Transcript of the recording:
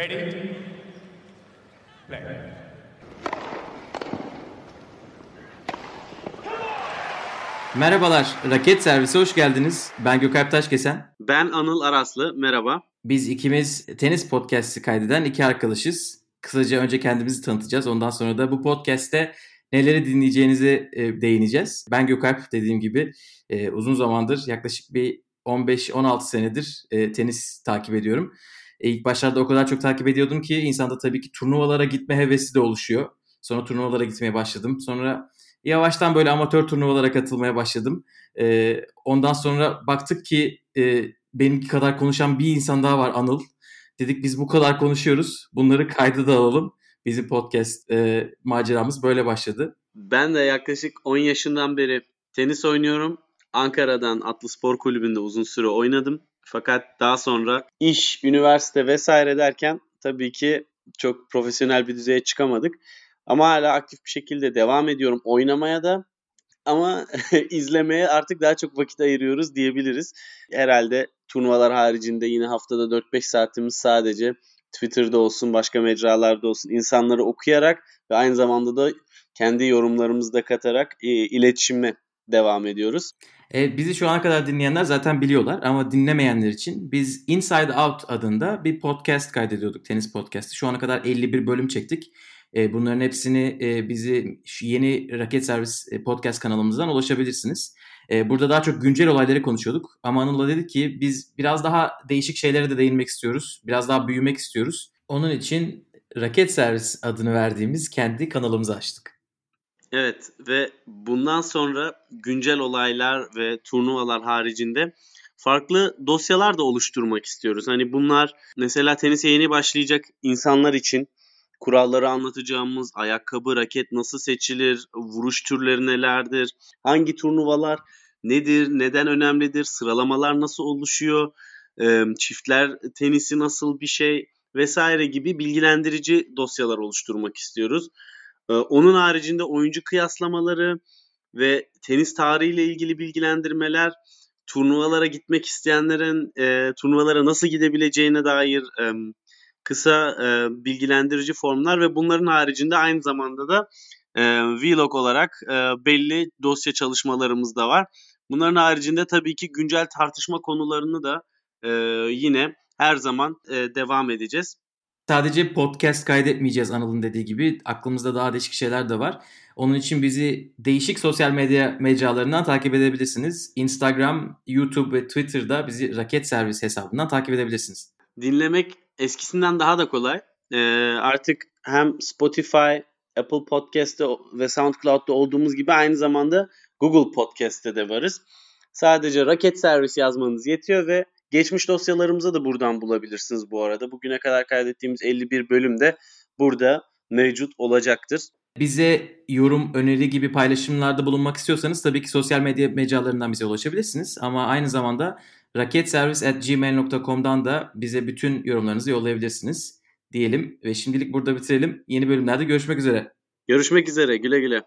Ready? Play. Merhabalar, Raket Servisi hoş geldiniz. Ben Gökalp Taşkesen. Ben Anıl Araslı, merhaba. Biz ikimiz tenis podcast'i kaydeden iki arkadaşız. Kısaca önce kendimizi tanıtacağız. Ondan sonra da bu podcast'te neleri dinleyeceğinizi e, değineceğiz. Ben Gökalp dediğim gibi e, uzun zamandır yaklaşık bir 15-16 senedir e, tenis takip ediyorum. İlk başlarda o kadar çok takip ediyordum ki insanda tabii ki turnuvalara gitme hevesi de oluşuyor. Sonra turnuvalara gitmeye başladım. Sonra yavaştan böyle amatör turnuvalara katılmaya başladım. E, ondan sonra baktık ki e, benimki kadar konuşan bir insan daha var Anıl. Dedik biz bu kadar konuşuyoruz. Bunları kayda da alalım. Bizim podcast e, maceramız böyle başladı. Ben de yaklaşık 10 yaşından beri tenis oynuyorum. Ankara'dan Atlı Spor Kulübü'nde uzun süre oynadım. Fakat daha sonra iş, üniversite vesaire derken tabii ki çok profesyonel bir düzeye çıkamadık. Ama hala aktif bir şekilde devam ediyorum oynamaya da. Ama izlemeye artık daha çok vakit ayırıyoruz diyebiliriz. Herhalde turnuvalar haricinde yine haftada 4-5 saatimiz sadece Twitter'da olsun, başka mecralarda olsun insanları okuyarak ve aynı zamanda da kendi yorumlarımızı da katarak e, iletişime devam ediyoruz. E, bizi şu ana kadar dinleyenler zaten biliyorlar ama dinlemeyenler için biz Inside Out adında bir podcast kaydediyorduk, tenis podcastı. Şu ana kadar 51 bölüm çektik. E, bunların hepsini e, bizi yeni Raket Servis e, podcast kanalımızdan ulaşabilirsiniz. E, burada daha çok güncel olayları konuşuyorduk. Ama Anıl'la dedik ki biz biraz daha değişik şeylere de değinmek istiyoruz. Biraz daha büyümek istiyoruz. Onun için Raket Servis adını verdiğimiz kendi kanalımızı açtık. Evet ve bundan sonra güncel olaylar ve turnuvalar haricinde farklı dosyalar da oluşturmak istiyoruz. Hani bunlar mesela tenise yeni başlayacak insanlar için kuralları anlatacağımız ayakkabı, raket nasıl seçilir, vuruş türleri nelerdir, hangi turnuvalar nedir, neden önemlidir, sıralamalar nasıl oluşuyor, çiftler tenisi nasıl bir şey vesaire gibi bilgilendirici dosyalar oluşturmak istiyoruz. Onun haricinde oyuncu kıyaslamaları ve tenis tarihiyle ilgili bilgilendirmeler, turnuvalara gitmek isteyenlerin e, turnuvalara nasıl gidebileceğine dair e, kısa e, bilgilendirici formlar ve bunların haricinde aynı zamanda da e, vlog olarak e, belli dosya çalışmalarımız da var. Bunların haricinde tabii ki güncel tartışma konularını da e, yine her zaman e, devam edeceğiz. Sadece podcast kaydetmeyeceğiz Anıl'ın dediği gibi. Aklımızda daha değişik şeyler de var. Onun için bizi değişik sosyal medya mecralarından takip edebilirsiniz. Instagram, YouTube ve Twitter'da bizi Raket Servis hesabından takip edebilirsiniz. Dinlemek eskisinden daha da kolay. Ee, artık hem Spotify, Apple Podcast'te ve SoundCloud'da olduğumuz gibi aynı zamanda Google Podcast'te de varız. Sadece Raket Servis yazmanız yetiyor ve geçmiş dosyalarımızı da buradan bulabilirsiniz bu arada. Bugüne kadar kaydettiğimiz 51 bölüm de burada mevcut olacaktır. Bize yorum, öneri gibi paylaşımlarda bulunmak istiyorsanız tabii ki sosyal medya mecralarından bize ulaşabilirsiniz. Ama aynı zamanda raketservis.gmail.com'dan da bize bütün yorumlarınızı yollayabilirsiniz diyelim. Ve şimdilik burada bitirelim. Yeni bölümlerde görüşmek üzere. Görüşmek üzere. Güle güle.